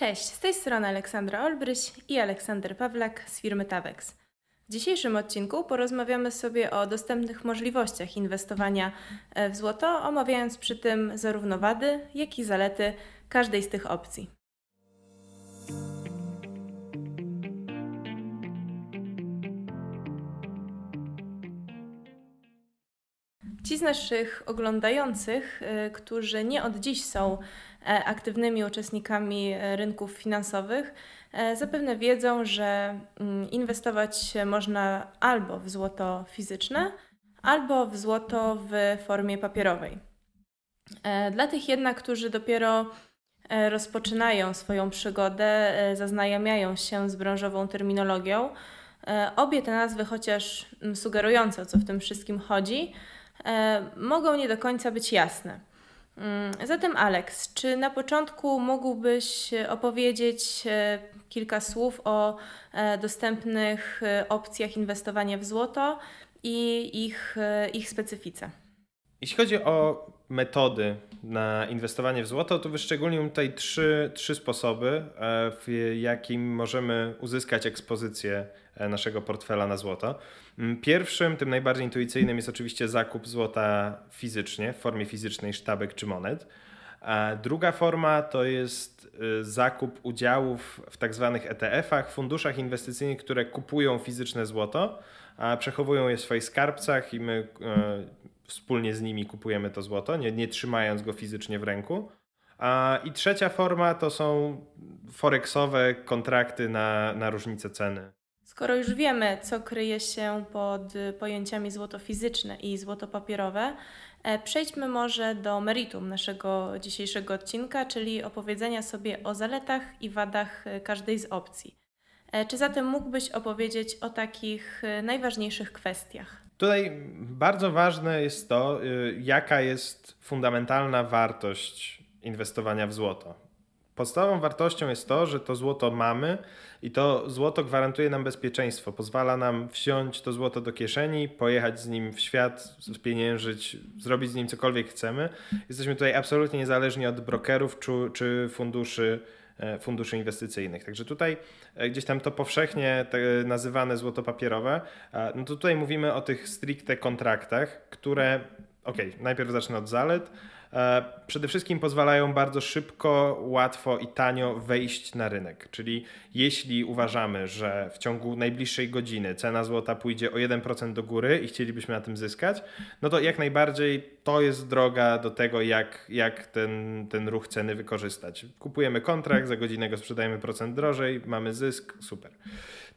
Cześć, z tej strony Aleksandra Olbryś i Aleksander Pawlak z firmy Tavex. W dzisiejszym odcinku porozmawiamy sobie o dostępnych możliwościach inwestowania e, w złoto, omawiając przy tym zarówno wady, jak i zalety każdej z tych opcji. Ci z naszych oglądających, y, którzy nie od dziś są e, aktywnymi uczestnikami e, rynków finansowych, e, zapewne wiedzą, że mm, inwestować można albo w złoto fizyczne, albo w złoto w formie papierowej. Dla tych jednak, którzy dopiero rozpoczynają swoją przygodę, zaznajamiają się z branżową terminologią, obie te nazwy, chociaż mm, sugerujące o co w tym wszystkim chodzi, mogą nie do końca być jasne. Mm, zatem, Alex, czy na początku mógłbyś opowiedzieć e, kilka słów o e, dostępnych opcjach inwestowania w złoto i ich, ich specyfice? Jeśli chodzi o metody na inwestowanie w złoto, to wyszczególniam tutaj trzy, trzy sposoby, w jakim możemy uzyskać ekspozycję naszego portfela na złoto. Mm, pierwszym, tym najbardziej intuicyjnym jest oczywiście zakup złota fizycznie, w formie fizycznej sztabek czy monet. A druga forma to jest y, zakup udziałów w tak zwanych ETF-ach, funduszach inwestycyjnych, które kupują fizyczne złoto, a przechowują je w swoich skarbcach i my y, wspólnie z nimi kupujemy to złoto, nie, nie trzymając go fizycznie w ręku. I trzecia forma to są forexowe kontrakty na, na różnicę ceny. Skoro już wiemy, co kryje się pod pojęciami złoto fizyczne i złoto papierowe, e, przejdźmy może do meritum naszego dzisiejszego odcinka, czyli opowiedzenia sobie o zaletach i wadach e, każdej z opcji. E, czy zatem mógłbyś opowiedzieć o takich najważniejszych kwestiach? Tutaj bardzo ważne jest to, jaka jest fundamentalna wartość inwestowania w złoto. Podstawową wartością jest to, że to złoto mamy i to złoto gwarantuje nam bezpieczeństwo. Pozwala nam wsiąść to złoto do kieszeni, pojechać z nim w świat, spieniężyć, zrobić z nim cokolwiek chcemy. Jesteśmy tutaj absolutnie niezależni od brokerów czy, czy funduszy e, funduszy inwestycyjnych. Także tutaj e, gdzieś tam to powszechnie nazywane złoto papierowe, no to tutaj mówimy o tych stricte kontraktach, które, ok, najpierw zacznę od zalet, przede wszystkim pozwalają bardzo szybko, łatwo i tanio wejść na rynek. Czyli jeśli uważamy, że w ciągu najbliższej godziny cena złota pójdzie o 1% do góry i chcielibyśmy na tym zyskać, no to jak najbardziej to jest droga do tego, jak, jak ten, ten ruch ceny wykorzystać. Kupujemy kontrakt, za godzinę go sprzedajemy procent drożej, mamy zysk, super.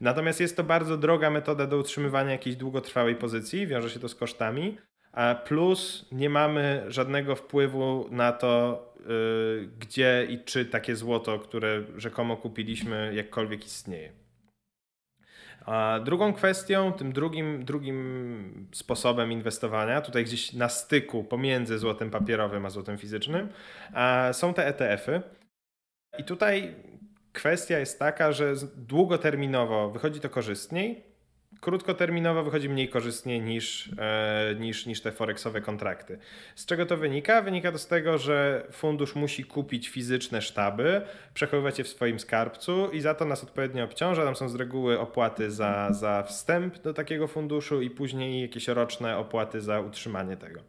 Natomiast jest to bardzo droga metoda do utrzymywania jakiejś długotrwałej pozycji, wiąże się to z kosztami plus nie mamy żadnego wpływu na to, y, gdzie i czy takie złoto, które rzekomo kupiliśmy, jakkolwiek istnieje. A drugą kwestią, tym drugim, drugim sposobem inwestowania, tutaj gdzieś na styku pomiędzy złotem papierowym a złotem fizycznym, są te ETF-y. I tutaj kwestia jest taka, że długoterminowo wychodzi to korzystniej, krótkoterminowo wychodzi mniej korzystnie niż, e, niż, niż te forexowe kontrakty. Z czego to wynika? Wynika to z tego, że fundusz musi kupić fizyczne sztaby, przechowywać je w swoim skarbcu i za to nas odpowiednio obciąża. Tam są z reguły opłaty za, za wstęp do takiego funduszu i później jakieś roczne opłaty za utrzymanie tego.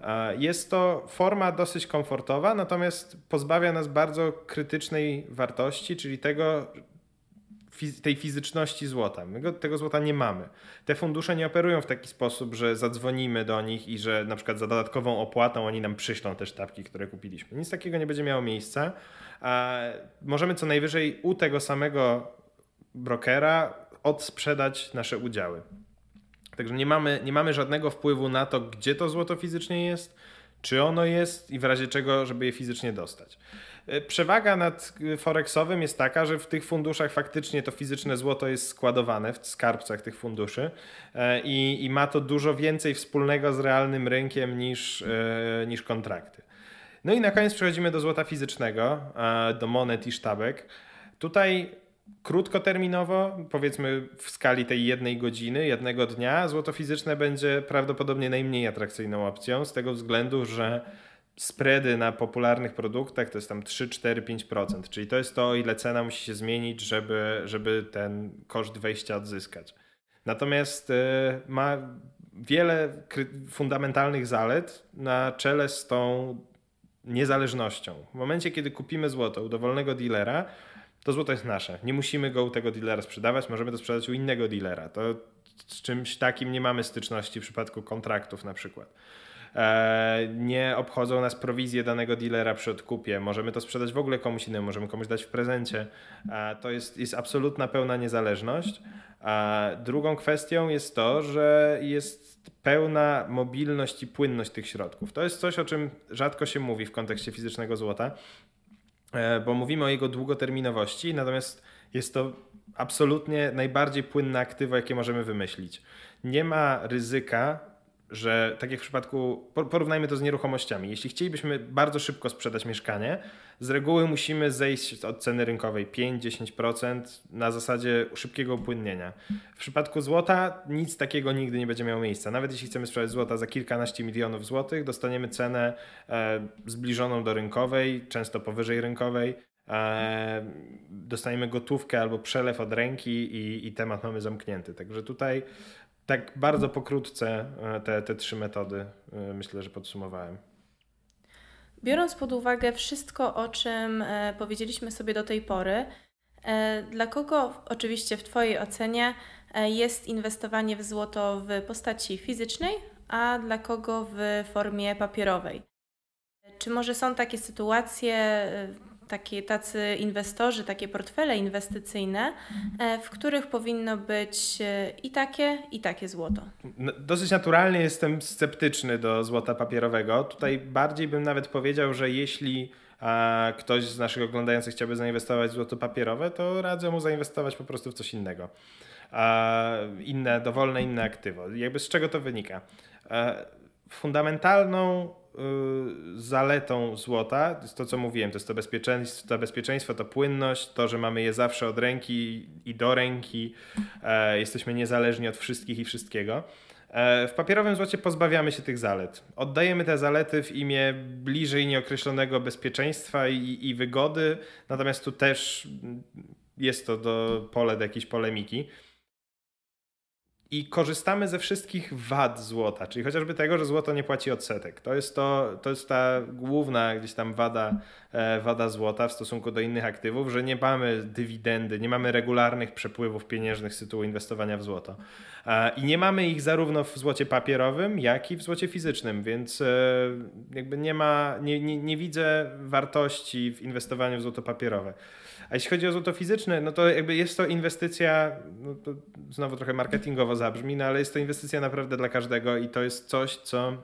E, jest to forma dosyć komfortowa, natomiast pozbawia nas bardzo krytycznej wartości, czyli tego, tej fizyczności złota. My go, tego złota nie mamy. Te fundusze nie operują w taki sposób, że zadzwonimy do nich i że na przykład za dodatkową opłatą oni nam przyślą te sztabki, które kupiliśmy. Nic takiego nie będzie miało miejsca. Możemy co najwyżej u tego samego brokera odsprzedać nasze udziały. Także nie mamy, nie mamy żadnego wpływu na to, gdzie to złoto fizycznie jest, czy ono jest i w razie czego, żeby je fizycznie dostać. E, przewaga nad Forexowym jest taka, że w tych funduszach faktycznie to fizyczne złoto jest składowane w skarbcach tych funduszy e, i, i ma to dużo więcej wspólnego z realnym rynkiem niż, e, niż kontrakty. No i na koniec przechodzimy do złota fizycznego, do monet i sztabek. Tutaj krótkoterminowo, powiedzmy w skali tej jednej godziny, jednego dnia, złoto fizyczne będzie prawdopodobnie najmniej atrakcyjną opcją z tego względu, że spready na popularnych produktach to jest tam 3, 4, 5%, czyli to jest to, ile cena musi się zmienić, żeby, żeby ten koszt wejścia odzyskać. Natomiast y, ma wiele fundamentalnych zalet na czele z tą niezależnością. W momencie, kiedy kupimy złoto u dowolnego dealera, to złoto jest nasze. Nie musimy go u tego dealera sprzedawać, możemy to sprzedać u innego dealera. To z czymś takim nie mamy styczności w przypadku kontraktów na przykład. E, nie obchodzą nas prowizje danego dealera przy odkupie. Możemy to sprzedać w ogóle komuś innemu, możemy komuś dać w prezencie. E, to jest, jest absolutna pełna niezależność. Drugą kwestią jest to, że jest pełna mobilność i płynność tych środków. To jest coś, o czym rzadko się mówi w kontekście fizycznego złota, bo mówimy o jego długoterminowości, natomiast jest to absolutnie najbardziej płynne aktywo, jakie możemy wymyślić. Nie ma ryzyka że tak jak w przypadku, porównajmy to z nieruchomościami. Jeśli chcielibyśmy bardzo szybko sprzedać mieszkanie, z reguły musimy zejść od ceny rynkowej 5-10% na zasadzie szybkiego upłynnienia. W przypadku złota nic takiego nigdy nie będzie miało miejsca. Nawet jeśli chcemy sprzedać złota za kilkanaście milionów złotych, dostaniemy cenę e, zbliżoną do rynkowej, często powyżej rynkowej. E, dostaniemy gotówkę albo przelew od ręki i, i temat mamy zamknięty. Także tutaj tak bardzo pokrótce e, te, te trzy metody e, myślę, że podsumowałem. Biorąc pod uwagę wszystko, o czym e, powiedzieliśmy sobie do tej pory, dla kogo oczywiście w Twojej ocenie jest inwestowanie w złoto w postaci fizycznej, a dla kogo w formie papierowej? Czy może są takie sytuacje, takie, tacy inwestorzy, takie portfele inwestycyjne, e, w których powinno być e, i takie, i takie złoto. Dosyć naturalnie jestem sceptyczny do złota papierowego. Tutaj bardziej bym nawet powiedział, że jeśli ktoś z naszych oglądających chciałby zainwestować w złoto papierowe, to radzę mu zainwestować po prostu w coś innego. Inne, dowolne inne aktywo. Jakby z czego to wynika? Fundamentalną Y, zaletą złota to, co mówiłem, to jest to bezpieczeństwo, to bezpieczeństwo, to płynność, to, że mamy je zawsze od ręki i do ręki, e, jesteśmy niezależni od wszystkich i wszystkiego. E, w papierowym złocie pozbawiamy się tych zalet. Oddajemy te zalety w imię bliżej nieokreślonego bezpieczeństwa i, i wygody, natomiast tu też jest to do pole do jakiejś polemiki i korzystamy ze wszystkich wad złota, czyli chociażby tego, że złoto nie płaci odsetek. To jest, to, to jest ta główna gdzieś tam wada, e, wada złota w stosunku do innych aktywów, że nie mamy dywidendy, nie mamy regularnych przepływów pieniężnych z tytułu inwestowania w złoto. E, I nie mamy ich zarówno w złocie papierowym, jak i w złocie fizycznym, więc e, jakby nie ma, nie, nie, nie widzę wartości w inwestowaniu w złoto papierowe. A jeśli chodzi o złoto fizyczne, no to jakby jest to inwestycja, no to znowu trochę marketingowo zabrzmi, no ale jest to inwestycja naprawdę dla każdego i to jest coś, co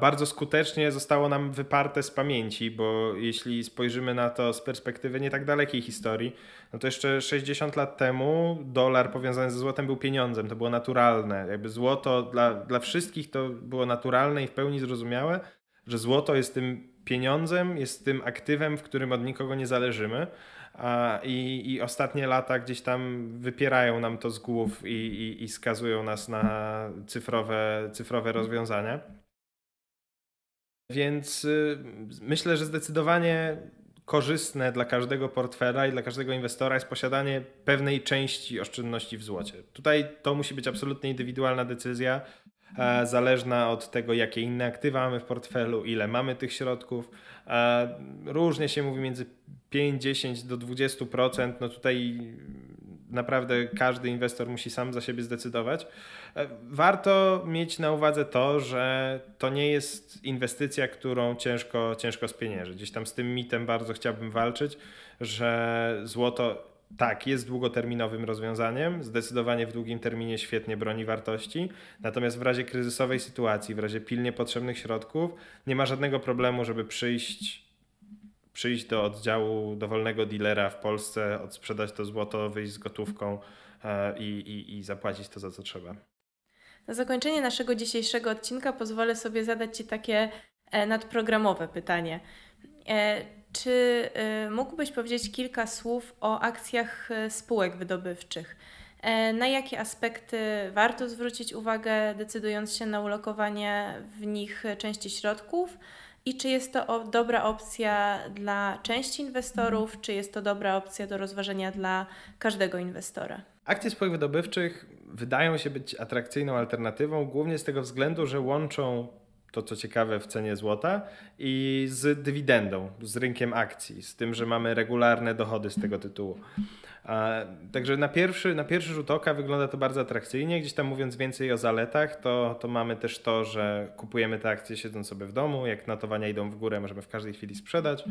bardzo skutecznie zostało nam wyparte z pamięci, bo jeśli spojrzymy na to z perspektywy nie tak dalekiej historii, no to jeszcze 60 lat temu dolar powiązany ze złotem był pieniądzem, to było naturalne. Jakby złoto dla, dla wszystkich to było naturalne i w pełni zrozumiałe, że złoto jest tym pieniądzem, jest tym aktywem, w którym od nikogo nie zależymy. I, I ostatnie lata gdzieś tam wypierają nam to z głów i, i, i skazują nas na cyfrowe, cyfrowe rozwiązania. Więc y, myślę, że zdecydowanie korzystne dla każdego portfela i dla każdego inwestora jest posiadanie pewnej części oszczędności w złocie. Tutaj to musi być absolutnie indywidualna decyzja. E, zależna od tego, jakie inne aktywa mamy w portfelu, ile mamy tych środków. E, różnie się mówi między 5, 10 do 20%. No tutaj naprawdę każdy inwestor musi sam za siebie zdecydować. E, warto mieć na uwadze to, że to nie jest inwestycja, którą ciężko, ciężko spieniężyć. Gdzieś tam z tym mitem bardzo chciałbym walczyć, że złoto tak, jest długoterminowym rozwiązaniem, zdecydowanie w długim terminie świetnie broni wartości, natomiast w razie kryzysowej sytuacji, w razie pilnie potrzebnych środków, nie ma żadnego problemu, żeby przyjść, przyjść do oddziału dowolnego dealera w Polsce, odsprzedać to złoto, wyjść z gotówką e, i, i, i zapłacić to za co trzeba. Na zakończenie naszego dzisiejszego odcinka pozwolę sobie zadać Ci takie e, nadprogramowe pytanie. E, czy y, mógłbyś powiedzieć kilka słów o akcjach y, spółek wydobywczych? na jakie aspekty warto zwrócić uwagę, decydując się na ulokowanie w nich części środków? I czy jest to dobra opcja dla części inwestorów, czy jest to dobra opcja do rozważenia dla każdego inwestora? Akcje spółek wydobywczych wydają się być atrakcyjną alternatywą, głównie z tego względu, że łączą to, co ciekawe w cenie złota i z dywidendą, z rynkiem akcji, z tym, że mamy regularne dochody z tego tytułu. Także na pierwszy, na pierwszy rzut oka wygląda to bardzo atrakcyjnie. Gdzieś tam mówiąc więcej o zaletach, to, to mamy też to, że kupujemy te akcje siedząc sobie w domu. Jak notowania idą w górę, możemy w każdej chwili sprzedać,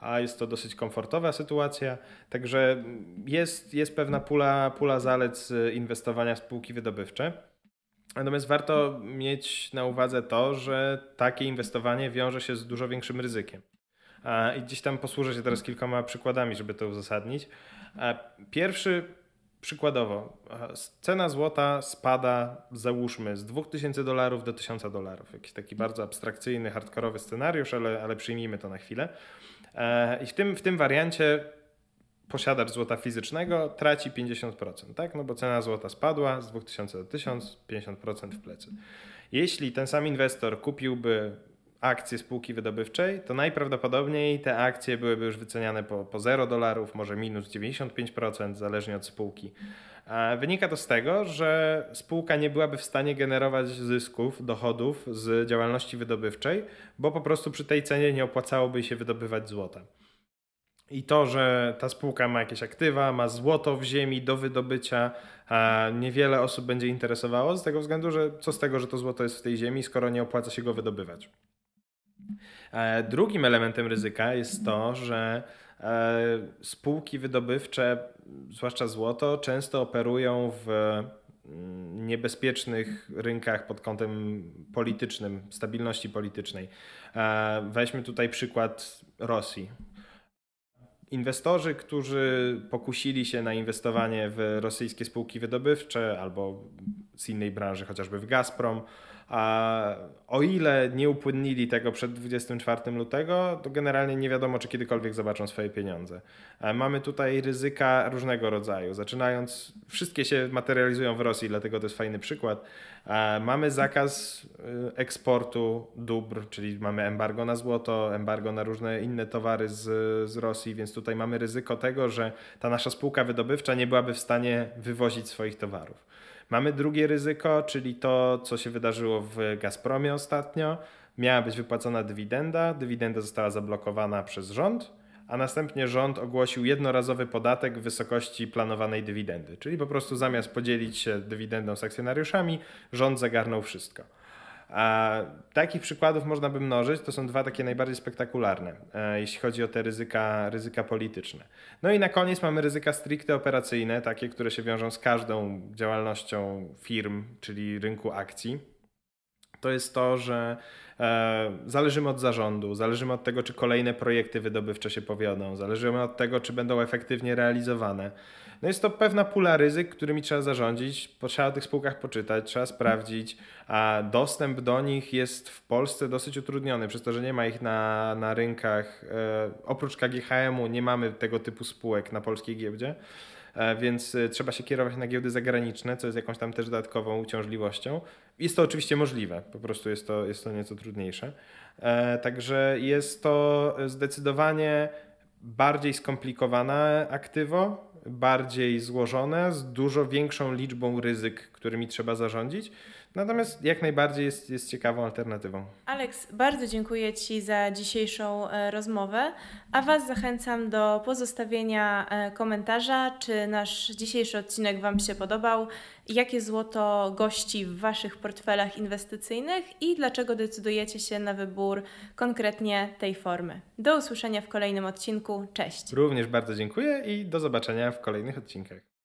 a jest to dosyć komfortowa sytuacja. Także jest, jest pewna pula, pula zalet z inwestowania w spółki wydobywcze. Natomiast warto mieć na uwadze to, że takie inwestowanie wiąże się z dużo większym ryzykiem. I gdzieś tam posłużę się teraz kilkoma przykładami, żeby to uzasadnić. Pierwszy przykładowo, cena złota spada, załóżmy, z 2000 dolarów do 1000 dolarów. Jakiś taki bardzo abstrakcyjny, hardkorowy scenariusz, ale, ale przyjmijmy to na chwilę. E, I w tym, w tym wariancie posiadacz złota fizycznego traci 50%, tak? No bo cena złota spadła z 2000 do 1000, 50% w plecy. Jeśli ten sam inwestor kupiłby akcje spółki wydobywczej, to najprawdopodobniej te akcje byłyby już wyceniane po, po 0 dolarów, może minus 95%, zależnie od spółki. Wynika to z tego, że spółka nie byłaby w stanie generować zysków, dochodów z działalności wydobywczej, bo po prostu przy tej cenie nie opłacałoby się wydobywać złota. I to, że ta spółka ma jakieś aktywa, ma złoto w ziemi do wydobycia, a niewiele osób będzie interesowało z tego względu, że co z tego, że to złoto jest w tej ziemi, skoro nie opłaca się go wydobywać. E, drugim elementem ryzyka jest to, że e, spółki wydobywcze, zwłaszcza złoto, często operują w mm, niebezpiecznych rynkach pod kątem politycznym, stabilności politycznej. E, weźmy tutaj przykład Rosji. Inwestorzy, którzy pokusili się na inwestowanie w rosyjskie spółki wydobywcze albo z innej branży, chociażby w Gazprom, a o ile nie upłynnili tego przed 24 lutego, to generalnie nie wiadomo, czy kiedykolwiek zobaczą swoje pieniądze. Mamy tutaj ryzyka różnego rodzaju. Zaczynając, wszystkie się materializują w Rosji, dlatego to jest fajny przykład. Mamy zakaz y, eksportu dóbr, czyli mamy embargo na złoto, embargo na różne inne towary z, z Rosji, więc tutaj mamy ryzyko tego, że ta nasza spółka wydobywcza nie byłaby w stanie wywozić swoich towarów. Mamy drugie ryzyko, czyli to, co się wydarzyło w Gazpromie ostatnio. Miała być wypłacona dywidenda, dywidenda została zablokowana przez rząd, a następnie rząd ogłosił jednorazowy podatek w wysokości planowanej dywidendy. Czyli po prostu zamiast podzielić się dywidendą z akcjonariuszami, rząd zagarnął wszystko. A takich przykładów można by mnożyć, to są dwa takie najbardziej spektakularne, e, jeśli chodzi o te ryzyka, ryzyka polityczne. No i na koniec mamy ryzyka stricte operacyjne, takie, które się wiążą z każdą działalnością firm, czyli rynku akcji. To jest to, że e, zależymy od zarządu, zależymy od tego, czy kolejne projekty wydobywcze się powiodą, zależymy od tego, czy będą efektywnie realizowane. No jest to pewna pula ryzyk, którymi trzeba zarządzić, trzeba o tych spółkach poczytać, trzeba sprawdzić, a dostęp do nich jest w Polsce dosyć utrudniony, przez to, że nie ma ich na, na rynkach. E, oprócz KGHM-u nie mamy tego typu spółek na polskiej giełdzie więc e, trzeba się kierować na giełdy zagraniczne, co jest jakąś tam też dodatkową uciążliwością. Jest to oczywiście możliwe, po prostu jest to, jest to nieco trudniejsze. Także jest to zdecydowanie bardziej skomplikowane aktywo, bardziej złożone, z dużo większą liczbą ryzyk, którymi trzeba zarządzić. Natomiast jak najbardziej jest, jest ciekawą alternatywą. Aleks, bardzo dziękuję Ci za dzisiejszą e, rozmowę, a Was zachęcam do pozostawienia e, komentarza, czy nasz dzisiejszy odcinek Wam się podobał, jakie złoto gości w Waszych portfelach inwestycyjnych i dlaczego decydujecie się na wybór konkretnie tej formy. Do usłyszenia w kolejnym odcinku. Cześć. Również bardzo dziękuję i do zobaczenia w kolejnych odcinkach.